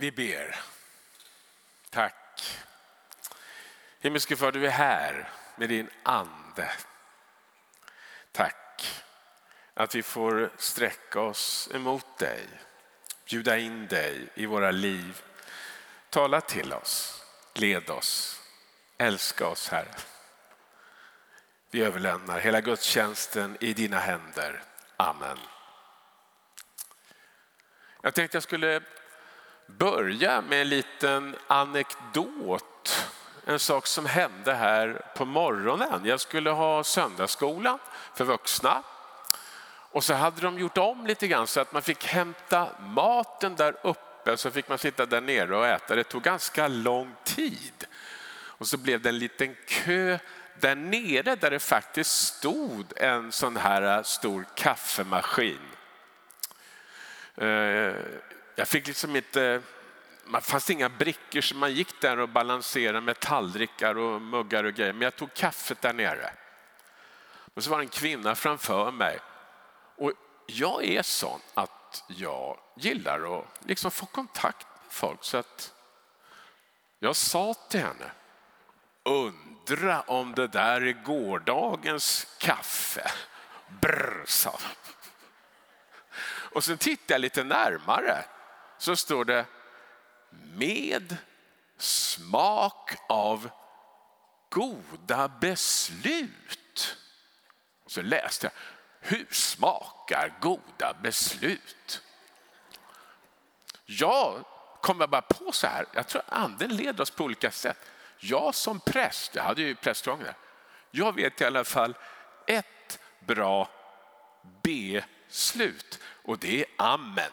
Vi ber. Tack. Himmelske Far, du är här med din ande. Tack att vi får sträcka oss emot dig, bjuda in dig i våra liv. Tala till oss, led oss, älska oss Herre. Vi överlämnar hela gudstjänsten i dina händer. Amen. Jag tänkte jag skulle börja med en liten anekdot. En sak som hände här på morgonen. Jag skulle ha söndagsskola för vuxna. Och så hade de gjort om lite grann så att man fick hämta maten där uppe så fick man sitta där nere och äta. Det tog ganska lång tid. Och så blev det en liten kö där nere där det faktiskt stod en sån här stor kaffemaskin. Eh, jag fick liksom inte, man fanns inga brickor så man gick där och balanserade med tallrikar och muggar och grejer. Men jag tog kaffet där nere. Och så var det en kvinna framför mig. Och jag är sån att jag gillar att liksom få kontakt med folk. Så att jag sa till henne, undra om det där är gårdagens kaffe. Brr, sa Och sen tittade jag lite närmare så står det med smak av goda beslut. Så läste jag, hur smakar goda beslut? Jag kommer bara på så här, jag tror anden leder oss på olika sätt. Jag som präst, jag hade ju prästgång där, jag vet i alla fall ett bra beslut och det är amen.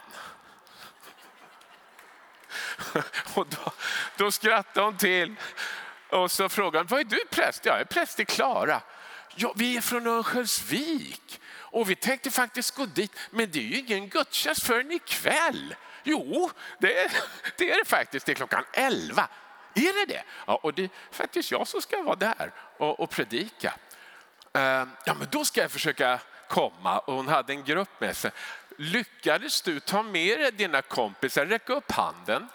Och då, då skrattade hon till och så frågade hon, vad är du präst? Ja, jag är präst i Klara. Ja, vi är från Örnsköldsvik och vi tänkte faktiskt gå dit, men det är ju ingen gudstjänst förrän ikväll. Jo, det är, det är det faktiskt. Det är klockan elva. Är det det? Ja, och det är faktiskt jag som ska vara där och, och predika. Ehm, ja, men då ska jag försöka komma. Och hon hade en grupp med sig. Lyckades du ta med dig dina kompisar? Räck upp handen.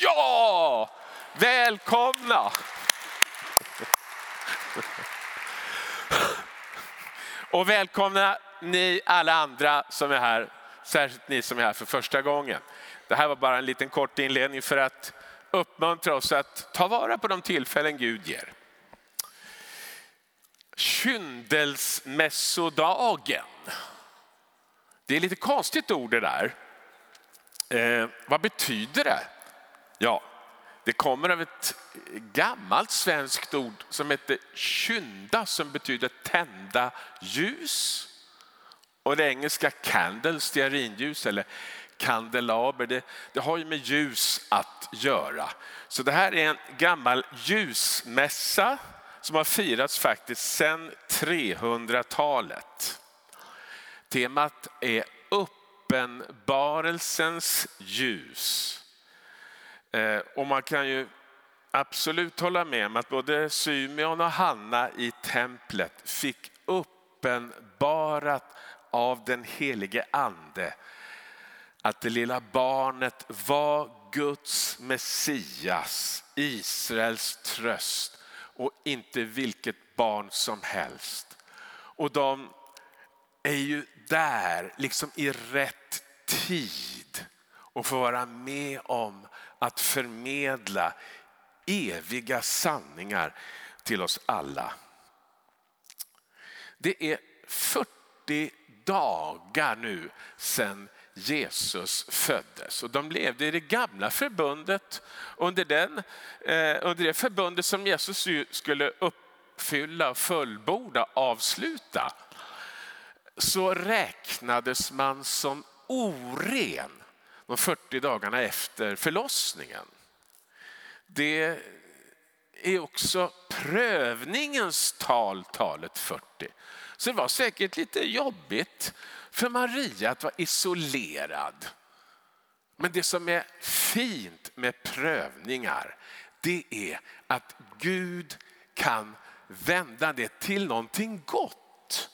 Ja, välkomna! Och välkomna ni alla andra som är här, särskilt ni som är här för första gången. Det här var bara en liten kort inledning för att uppmuntra oss att ta vara på de tillfällen Gud ger. Kyndelsmässodagen. Det är lite konstigt ord det där. Eh, vad betyder det? Ja, det kommer av ett gammalt svenskt ord som heter kynda som betyder tända ljus. Och det engelska candle, stearinljus eller kandelaber, det, det har ju med ljus att göra. Så det här är en gammal ljusmässa som har firats faktiskt sedan 300-talet. Temat är uppenbarelsens ljus. Eh, och man kan ju absolut hålla med om att både Symeon och Hanna i templet fick uppenbarat av den helige ande att det lilla barnet var Guds Messias, Israels tröst och inte vilket barn som helst. Och de är ju där liksom i rätt tid och får vara med om att förmedla eviga sanningar till oss alla. Det är 40 dagar nu sedan Jesus föddes. Och de levde i det gamla förbundet under, den, eh, under det förbundet som Jesus skulle uppfylla, fullborda, avsluta. Så räknades man som oren de 40 dagarna efter förlossningen. Det är också prövningens tal, talet 40. Så det var säkert lite jobbigt för Maria att vara isolerad. Men det som är fint med prövningar, det är att Gud kan vända det till någonting gott.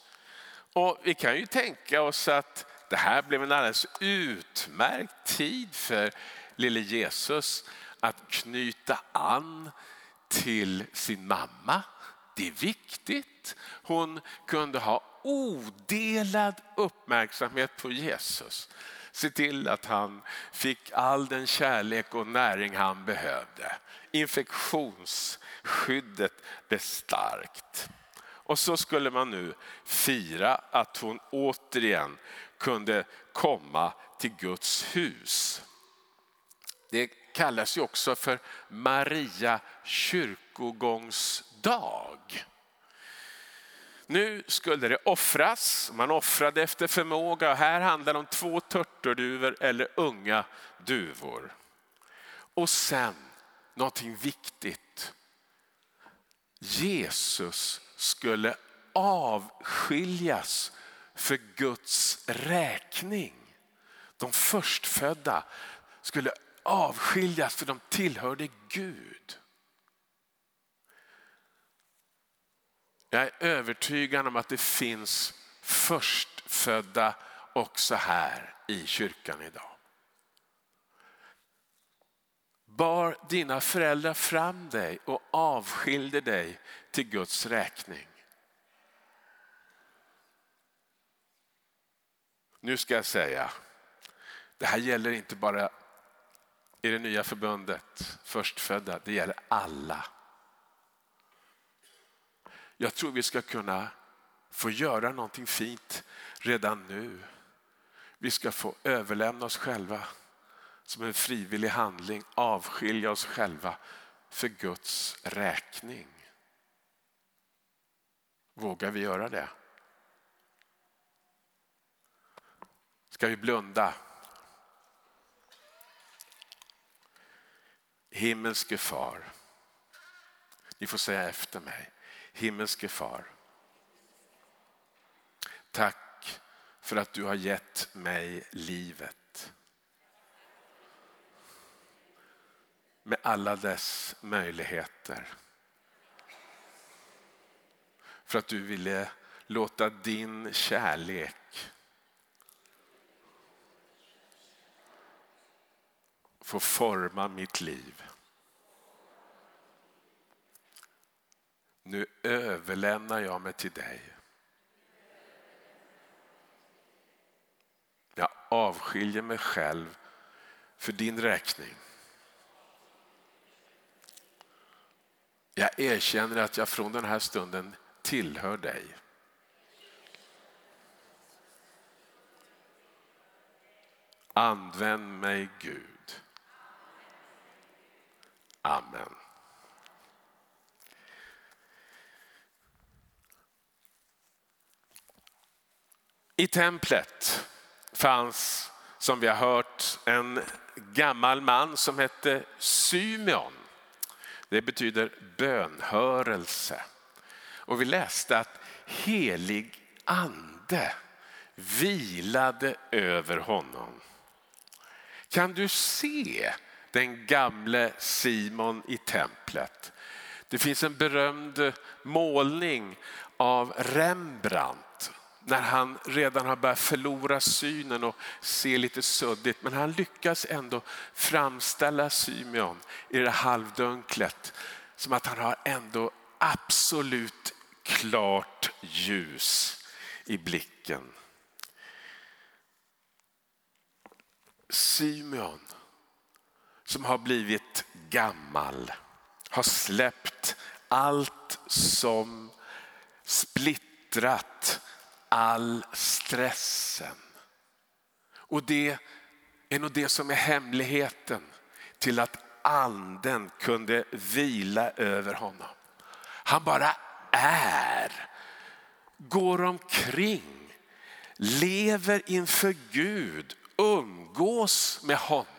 Och vi kan ju tänka oss att det här blev en alldeles utmärkt tid för lille Jesus att knyta an till sin mamma. Det är viktigt. Hon kunde ha odelad uppmärksamhet på Jesus. Se till att han fick all den kärlek och näring han behövde. Infektionsskyddet blev starkt. Och så skulle man nu fira att hon återigen kunde komma till Guds hus. Det kallas ju också för Maria kyrkogångsdag. Nu skulle det offras, man offrade efter förmåga. Här handlar det om två turturduvor eller unga duvor. Och sen någonting viktigt. Jesus skulle avskiljas för Guds räkning. De förstfödda skulle avskiljas för de tillhörde Gud. Jag är övertygad om att det finns förstfödda också här i kyrkan idag. Bar dina föräldrar fram dig och avskilde dig till Guds räkning. Nu ska jag säga, det här gäller inte bara i det nya förbundet, förstfödda, det gäller alla. Jag tror vi ska kunna få göra någonting fint redan nu. Vi ska få överlämna oss själva som en frivillig handling, avskilja oss själva för Guds räkning. Vågar vi göra det? Ska vi blunda? Himmelske far, ni får säga efter mig. Himmelske far, tack för att du har gett mig livet. Med alla dess möjligheter. För att du ville låta din kärlek få forma mitt liv. Nu överlämnar jag mig till dig. Jag avskiljer mig själv för din räkning. Jag erkänner att jag från den här stunden tillhör dig. Använd mig Gud. Amen. I templet fanns, som vi har hört, en gammal man som hette Symeon. Det betyder bönhörelse. Och vi läste att helig ande vilade över honom. Kan du se den gamle Simon i templet? Det finns en berömd målning av Rembrandt när han redan har börjat förlora synen och ser lite suddigt. Men han lyckas ändå framställa Symeon i det halvdunklet som att han har ändå absolut klart ljus i blicken. Symeon som har blivit gammal har släppt allt som splittrat all stressen. Och det är nog det som är hemligheten till att anden kunde vila över honom. Han bara är, går omkring, lever inför Gud, umgås med honom.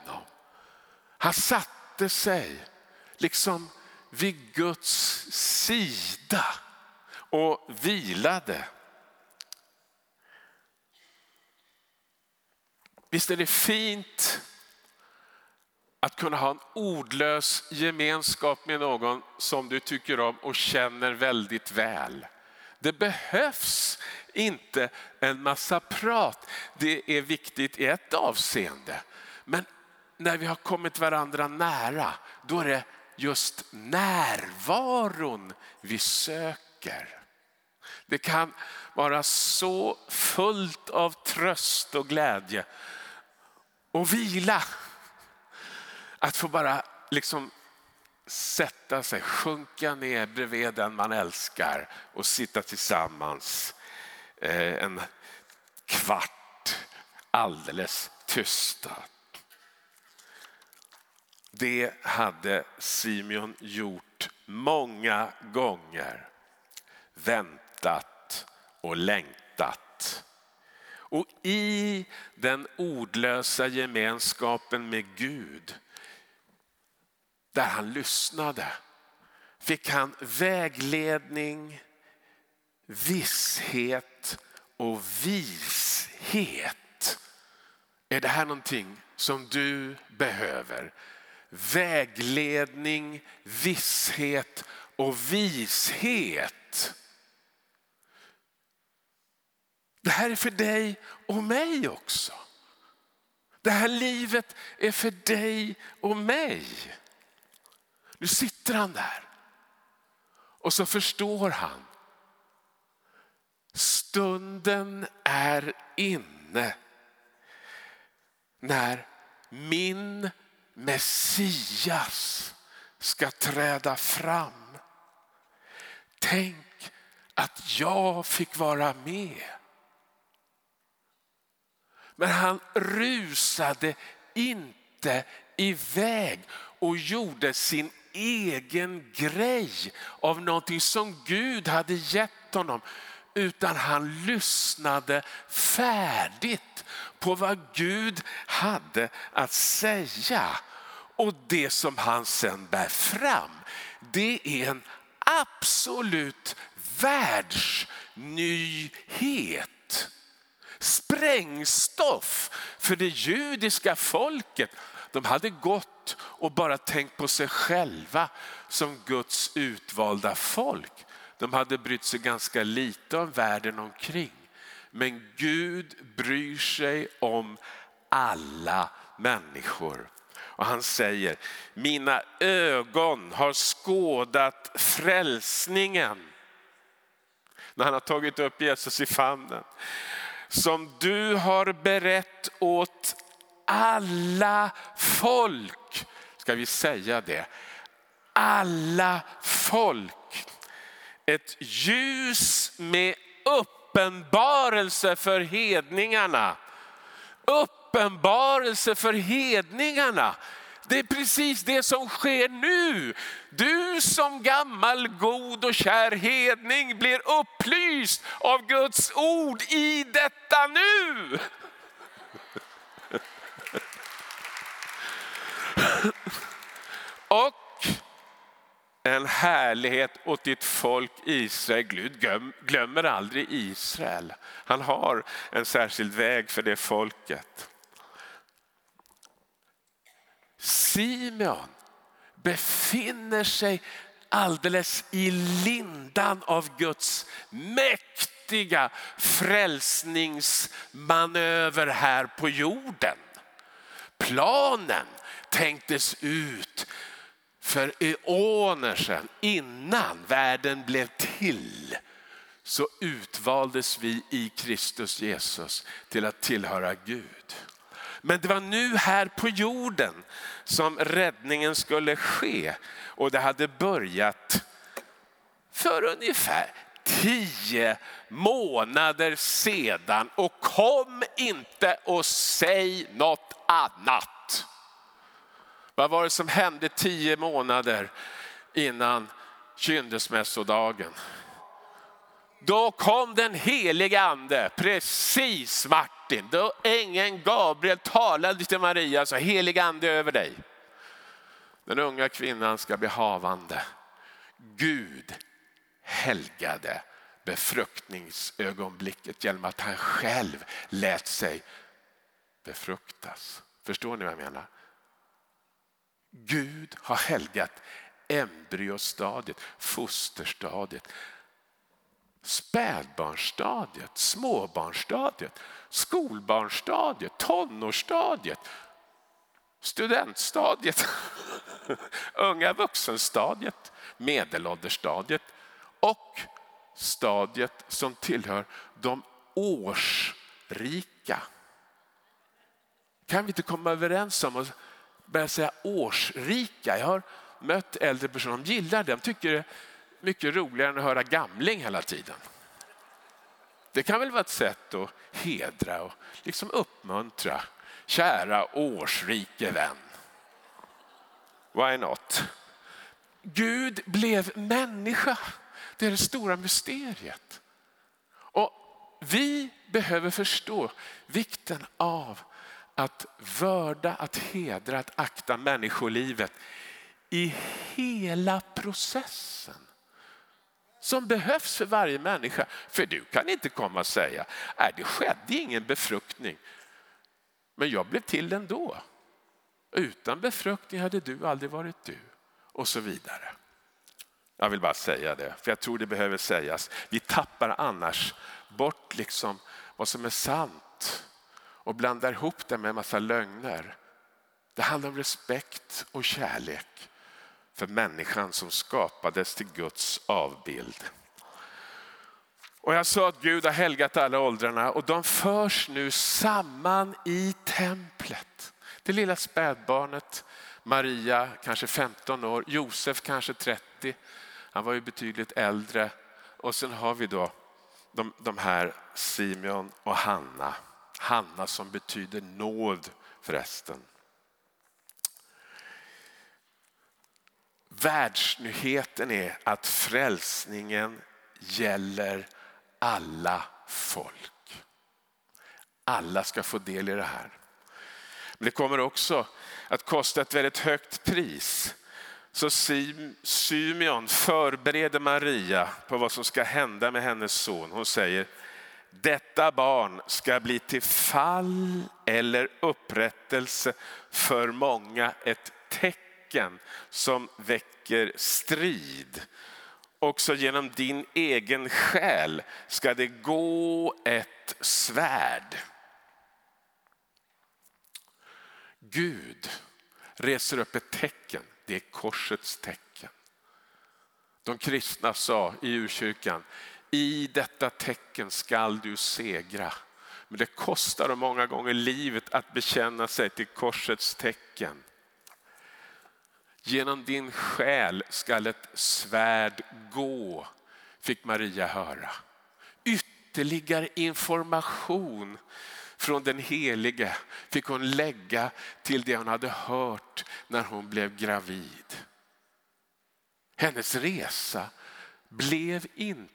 Han satte sig liksom vid Guds sida och vilade. Visst är det fint att kunna ha en ordlös gemenskap med någon som du tycker om och känner väldigt väl. Det behövs inte en massa prat. Det är viktigt i ett avseende. Men när vi har kommit varandra nära, då är det just närvaron vi söker. Det kan vara så fullt av tröst och glädje och vila. Att få bara liksom sätta sig, sjunka ner bredvid den man älskar och sitta tillsammans eh, en kvart alldeles tystad. Det hade Simeon gjort många gånger. Väntat och längtat. Och i den ordlösa gemenskapen med Gud, där han lyssnade, fick han vägledning, visshet och vishet. Är det här någonting som du behöver? Vägledning, visshet och vishet. Det här är för dig och mig också. Det här livet är för dig och mig. Nu sitter han där och så förstår han. Stunden är inne när min Messias ska träda fram. Tänk att jag fick vara med. Men han rusade inte iväg och gjorde sin egen grej av någonting som Gud hade gett honom. Utan han lyssnade färdigt på vad Gud hade att säga. Och det som han sen bär fram, det är en absolut världsnyhet sprängstoff för det judiska folket. De hade gått och bara tänkt på sig själva som Guds utvalda folk. De hade brytt sig ganska lite om världen omkring. Men Gud bryr sig om alla människor. Och han säger, mina ögon har skådat frälsningen. När han har tagit upp Jesus i famnen som du har berett åt alla folk. Ska vi säga det? Alla folk. Ett ljus med uppenbarelse för hedningarna. Uppenbarelse för hedningarna. Det är precis det som sker nu. Du som gammal god och kär hedning blir upplyst av Guds ord i detta nu. Och en härlighet åt ditt folk Israel. Gud glömmer aldrig Israel. Han har en särskild väg för det folket. Simeon befinner sig alldeles i lindan av Guds mäktiga frälsningsmanöver här på jorden. Planen tänktes ut för eoner sedan, innan världen blev till så utvaldes vi i Kristus Jesus till att tillhöra Gud. Men det var nu här på jorden som räddningen skulle ske. Och det hade börjat för ungefär tio månader sedan. Och kom inte och säg något annat. Vad var det som hände tio månader innan kyndesmässodagen? Då kom den helige ande, precis Martin. Då ängeln Gabriel talade till Maria och sa helig ande över dig. Den unga kvinnan ska bli havande. Gud helgade befruktningsögonblicket genom att han själv lät sig befruktas. Förstår ni vad jag menar? Gud har helgat embryostadiet, fosterstadiet spädbarnsstadiet, småbarnsstadiet, skolbarnsstadiet, tonårsstadiet, studentstadiet, unga vuxenstadiet, medelåldersstadiet och stadiet som tillhör de årsrika. Kan vi inte komma överens om att börja säga årsrika? Jag har mött äldre personer, de gillar det, de tycker det är mycket roligare än att höra gamling hela tiden. Det kan väl vara ett sätt att hedra och liksom uppmuntra. Kära årsrike vän. Why not? Gud blev människa. Det är det stora mysteriet. Och vi behöver förstå vikten av att vörda, att hedra, att akta människolivet i hela processen som behövs för varje människa. För du kan inte komma och säga, nej det skedde ingen befruktning, men jag blev till ändå. Utan befruktning hade du aldrig varit du och så vidare. Jag vill bara säga det, för jag tror det behöver sägas. Vi tappar annars bort liksom vad som är sant och blandar ihop det med en massa lögner. Det handlar om respekt och kärlek för människan som skapades till Guds avbild. Och jag sa att Gud har helgat alla åldrarna och de förs nu samman i templet. Det lilla spädbarnet, Maria kanske 15 år, Josef kanske 30. Han var ju betydligt äldre. Och sen har vi då de, de här Simeon och Hanna. Hanna som betyder nåd förresten. Världsnyheten är att frälsningen gäller alla folk. Alla ska få del i det här. Men det kommer också att kosta ett väldigt högt pris. Så Symeon förbereder Maria på vad som ska hända med hennes son. Hon säger, detta barn ska bli till fall eller upprättelse för många, ett tecken som väcker strid. Också genom din egen själ ska det gå ett svärd. Gud reser upp ett tecken, det är korsets tecken. De kristna sa i urkyrkan, i detta tecken skall du segra. Men det kostar dem många gånger livet att bekänna sig till korsets tecken. Genom din själ skall ett svärd gå, fick Maria höra. Ytterligare information från den helige fick hon lägga till det hon hade hört när hon blev gravid. Hennes resa blev inte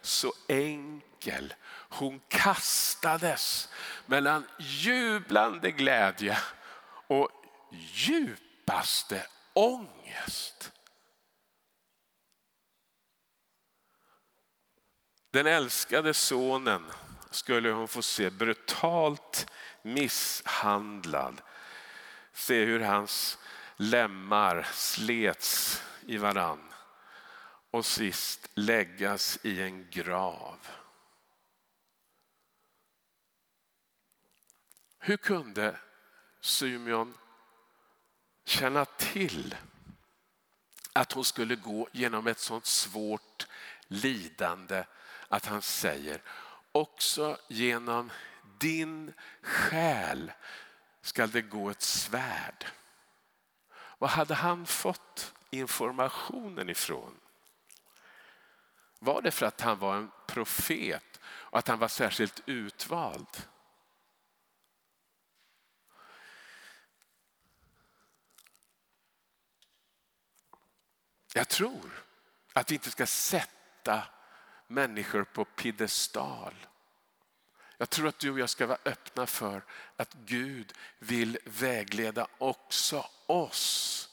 så enkel. Hon kastades mellan jublande glädje och djupaste ångest. Den älskade sonen skulle hon få se brutalt misshandlad. Se hur hans lemmar slets i varann och sist läggas i en grav. Hur kunde Symeon känna till att hon skulle gå genom ett sånt svårt lidande att han säger också genom din själ skall det gå ett svärd. Vad hade han fått informationen ifrån? Var det för att han var en profet och att han var särskilt utvald? Jag tror att vi inte ska sätta människor på piedestal. Jag tror att du och jag ska vara öppna för att Gud vill vägleda också oss.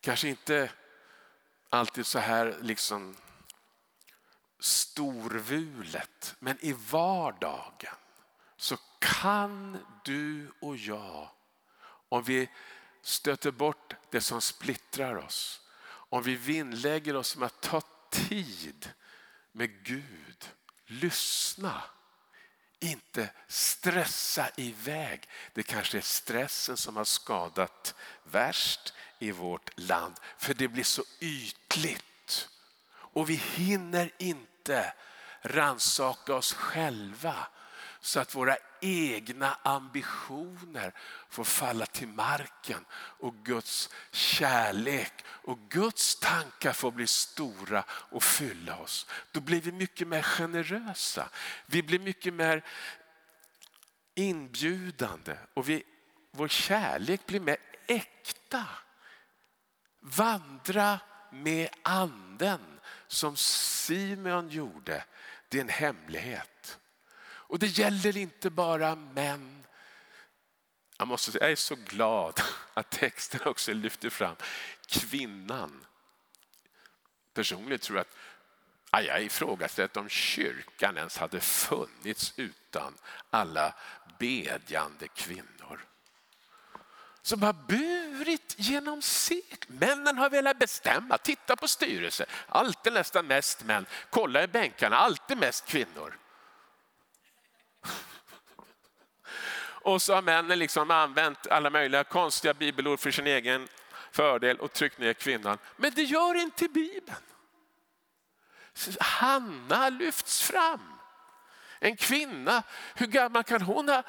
Kanske inte alltid så här liksom storvulet, men i vardagen så kan du och jag, om vi stöter bort det som splittrar oss, om vi vinnlägger oss med att ta tid med Gud. Lyssna. Inte stressa iväg. Det kanske är stressen som har skadat värst i vårt land. För det blir så ytligt. Och vi hinner inte ransaka oss själva så att våra egna ambitioner får falla till marken och Guds kärlek och Guds tankar får bli stora och fylla oss. Då blir vi mycket mer generösa. Vi blir mycket mer inbjudande och vi, vår kärlek blir mer äkta. Vandra med anden som Simeon gjorde. Det är en hemlighet. Och det gäller inte bara män. Jag måste säga, jag är så glad att texten också lyfter fram kvinnan. Personligen tror jag att jag ifrågasätter om kyrkan ens hade funnits utan alla bedjande kvinnor som har burit genom sekler. Männen har velat bestämma. Titta på styrelsen. Alltid nästan mest män. Kolla i bänkarna. Alltid mest kvinnor. Och så har männen liksom använt alla möjliga konstiga bibelord för sin egen fördel och tryckt ner kvinnan. Men det gör inte Bibeln. Hanna lyfts fram. En kvinna, hur gammal kan hon ha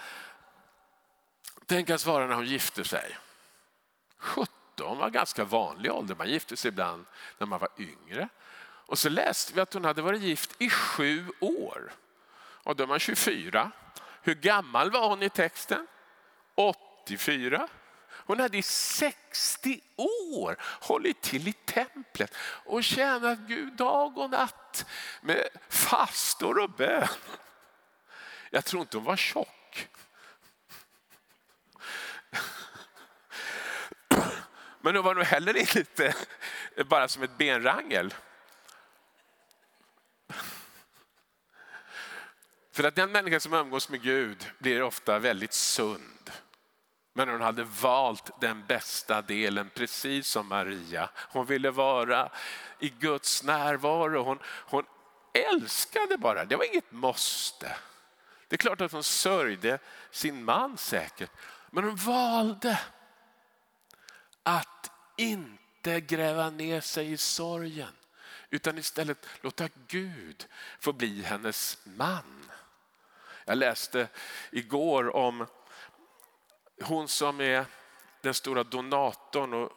Tänk att vara när hon gifte sig? 17 var ganska vanlig ålder. Man gifte sig ibland när man var yngre. Och så läste vi att hon hade varit gift i sju år. Och då är man 24. Hur gammal var hon i texten? 84. Hon hade i 60 år hållit till i templet och tjänat Gud dag och natt med fastor och bön. Jag tror inte hon var tjock. Men hon var nog heller inte bara som ett benrangel. För att den människa som umgås med Gud blir ofta väldigt sund. Men hon hade valt den bästa delen, precis som Maria. Hon ville vara i Guds närvaro. Hon, hon älskade bara, det var inget måste. Det är klart att hon sörjde sin man säkert. Men hon valde att inte gräva ner sig i sorgen. Utan istället låta Gud få bli hennes man. Jag läste igår om hon som är den stora donatorn och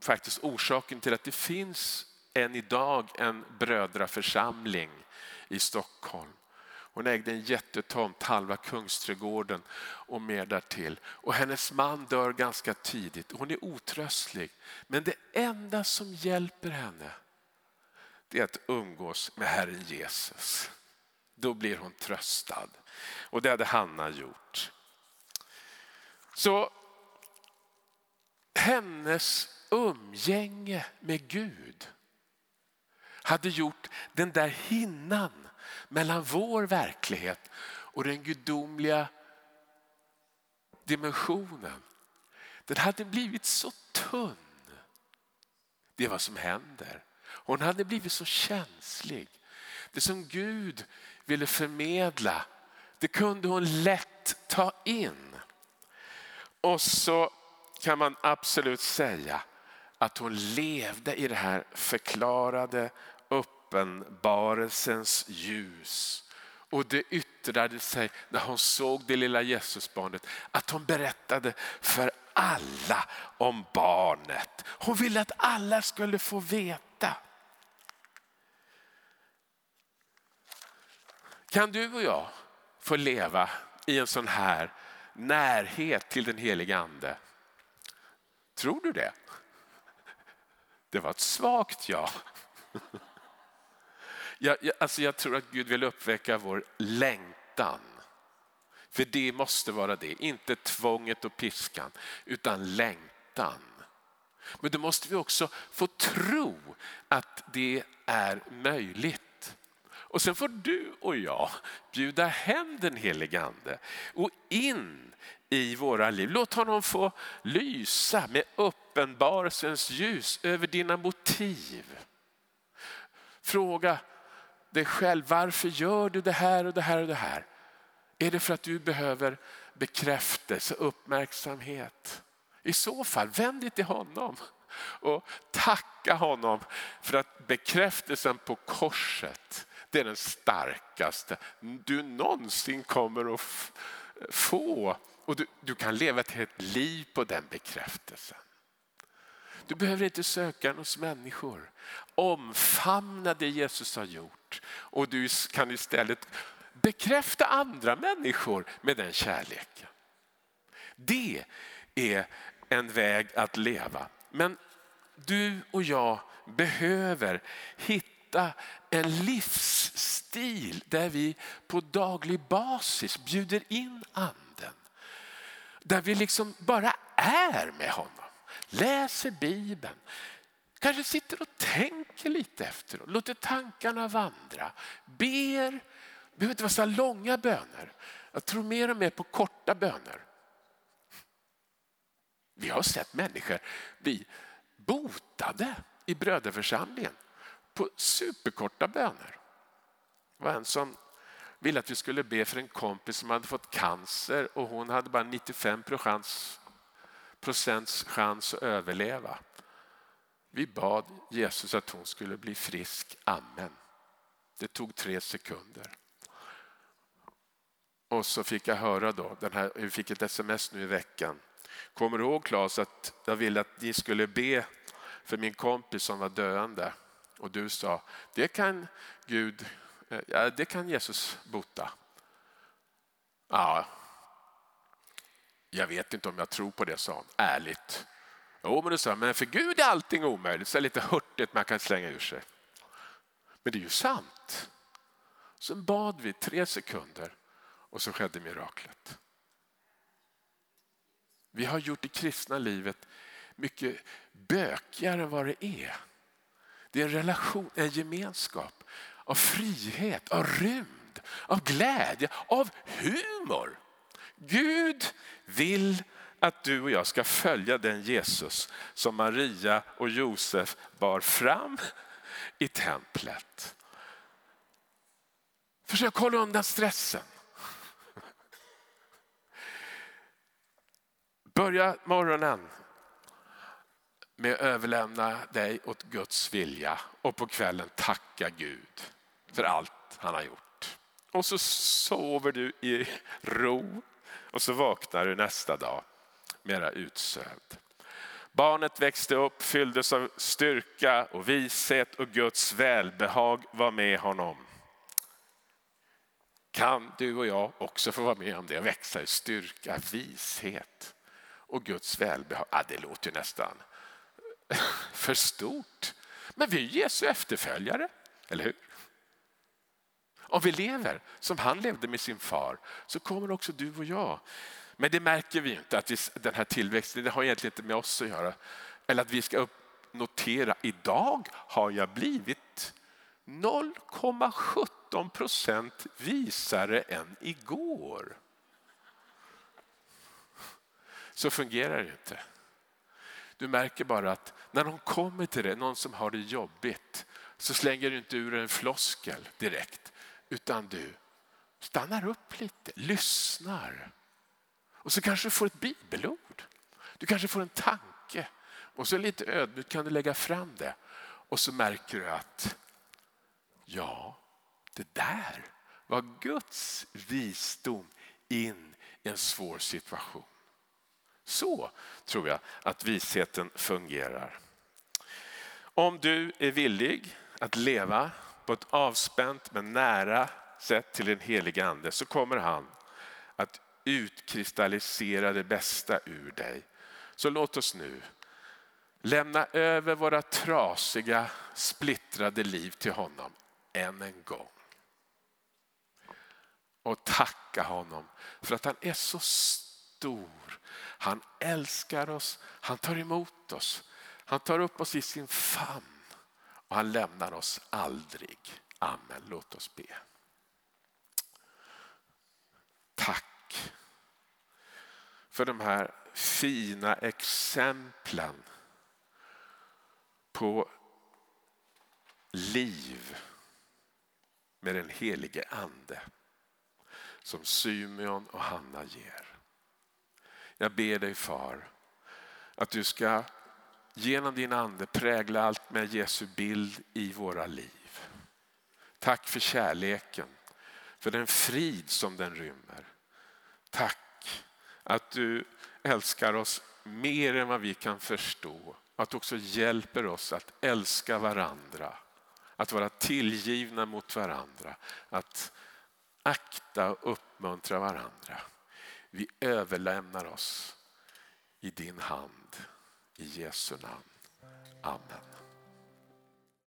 faktiskt orsaken till att det finns än idag en brödraförsamling i Stockholm. Hon ägde en jättetomt, halva Kungsträdgården och mer därtill. Och hennes man dör ganska tidigt. Hon är otröstlig. Men det enda som hjälper henne det är att umgås med Herren Jesus. Då blir hon tröstad. Och det hade Hanna gjort. Så hennes umgänge med Gud hade gjort den där hinnan mellan vår verklighet och den gudomliga dimensionen. Den hade blivit så tunn. Det är vad som händer. Hon hade blivit så känslig. Det som Gud ville förmedla, det kunde hon lätt ta in. Och så kan man absolut säga att hon levde i det här förklarade uppenbarelsens ljus. Och det yttrade sig när hon såg det lilla Jesusbarnet att hon berättade för alla om barnet. Hon ville att alla skulle få veta. Kan du och jag få leva i en sån här närhet till den helige ande? Tror du det? Det var ett svagt ja. Jag, jag, alltså jag tror att Gud vill uppväcka vår längtan. För det måste vara det, inte tvånget och piskan, utan längtan. Men då måste vi också få tro att det är möjligt. Och sen får du och jag bjuda hem den helige ande och in i våra liv. Låt honom få lysa med uppenbarelsens ljus över dina motiv. Fråga dig själv, varför gör du det här och det här och det här? Är det för att du behöver bekräftelse, uppmärksamhet? I så fall, vänd dig till honom och tacka honom för att bekräftelsen på korset, det är den starkaste du någonsin kommer att få. Och du, du kan leva ett helt liv på den bekräftelsen. Du behöver inte söka den hos människor. Omfamna det Jesus har gjort och du kan istället bekräfta andra människor med den kärleken. Det är en väg att leva. Men du och jag behöver hitta en livsstil där vi på daglig basis bjuder in anden. Där vi liksom bara är med honom. Läser Bibeln. Kanske sitter och tänker lite efteråt. Låter tankarna vandra. Ber. Det behöver inte vara så långa böner. Jag tror mer och mer på korta böner. Vi har sett människor bli botade i bröderförsamlingen på superkorta böner. Det var en som ville att vi skulle be för en kompis som hade fått cancer och hon hade bara 95 procents Procents chans att överleva. Vi bad Jesus att hon skulle bli frisk. Amen. Det tog tre sekunder. Och så fick jag höra då, den här, vi fick ett sms nu i veckan. Kommer du ihåg Claes att jag ville att ni skulle be för min kompis som var döende? Och du sa, det kan Gud, eh, ja, det kan Jesus bota. Ja, jag vet inte om jag tror på det, sa hon, ärligt. Jo, men du sa, men för Gud är allting omöjligt. Så lite hurtigt man kan slänga ur sig. Men det är ju sant. Sen bad vi tre sekunder och så skedde miraklet. Vi har gjort det kristna livet mycket bökigare än vad det är. Det är en relation, en gemenskap av frihet, av rymd, av glädje, av humor. Gud vill att du och jag ska följa den Jesus som Maria och Josef bar fram i templet. Försök hålla undan stressen. Börja morgonen med att överlämna dig åt Guds vilja och på kvällen tacka Gud för allt han har gjort. Och så sover du i ro och så vaknar du nästa dag mera utsövd. Barnet växte upp, fylldes av styrka och vishet och Guds välbehag var med honom. Kan du och jag också få vara med om det, växa i styrka, vishet och Guds välbehag. Ja, det låter ju nästan för stort. Men vi är Jesu efterföljare, eller hur? Om vi lever som han levde med sin far så kommer också du och jag. Men det märker vi inte, att vi, den här tillväxten det har egentligen inte med oss att göra. Eller att vi ska notera, idag har jag blivit 0,17 procent visare än igår. Så fungerar det inte. Du märker bara att när de kommer till dig, någon som har det jobbigt, så slänger du inte ur en floskel direkt, utan du stannar upp lite, lyssnar. Och så kanske du får ett bibelord. Du kanske får en tanke. Och så lite ödmjukt kan du lägga fram det. Och så märker du att ja, det där var Guds visdom in i en svår situation. Så tror jag att visheten fungerar. Om du är villig att leva på ett avspänt men nära sätt till den helige ande så kommer han att utkristallisera det bästa ur dig. Så låt oss nu lämna över våra trasiga, splittrade liv till honom än en gång. Och tacka honom för att han är så stor. Han älskar oss, han tar emot oss, han tar upp oss i sin famn och han lämnar oss aldrig. Amen. Låt oss be. Tack för de här fina exemplen på liv med den helige ande som Symeon och Hanna ger. Jag ber dig far att du ska genom din ande prägla allt med Jesu bild i våra liv. Tack för kärleken, för den frid som den rymmer. Tack att du älskar oss mer än vad vi kan förstå. Att du också hjälper oss att älska varandra, att vara tillgivna mot varandra, att akta och uppmuntra varandra. Vi överlämnar oss i din hand. I Jesu namn. Amen.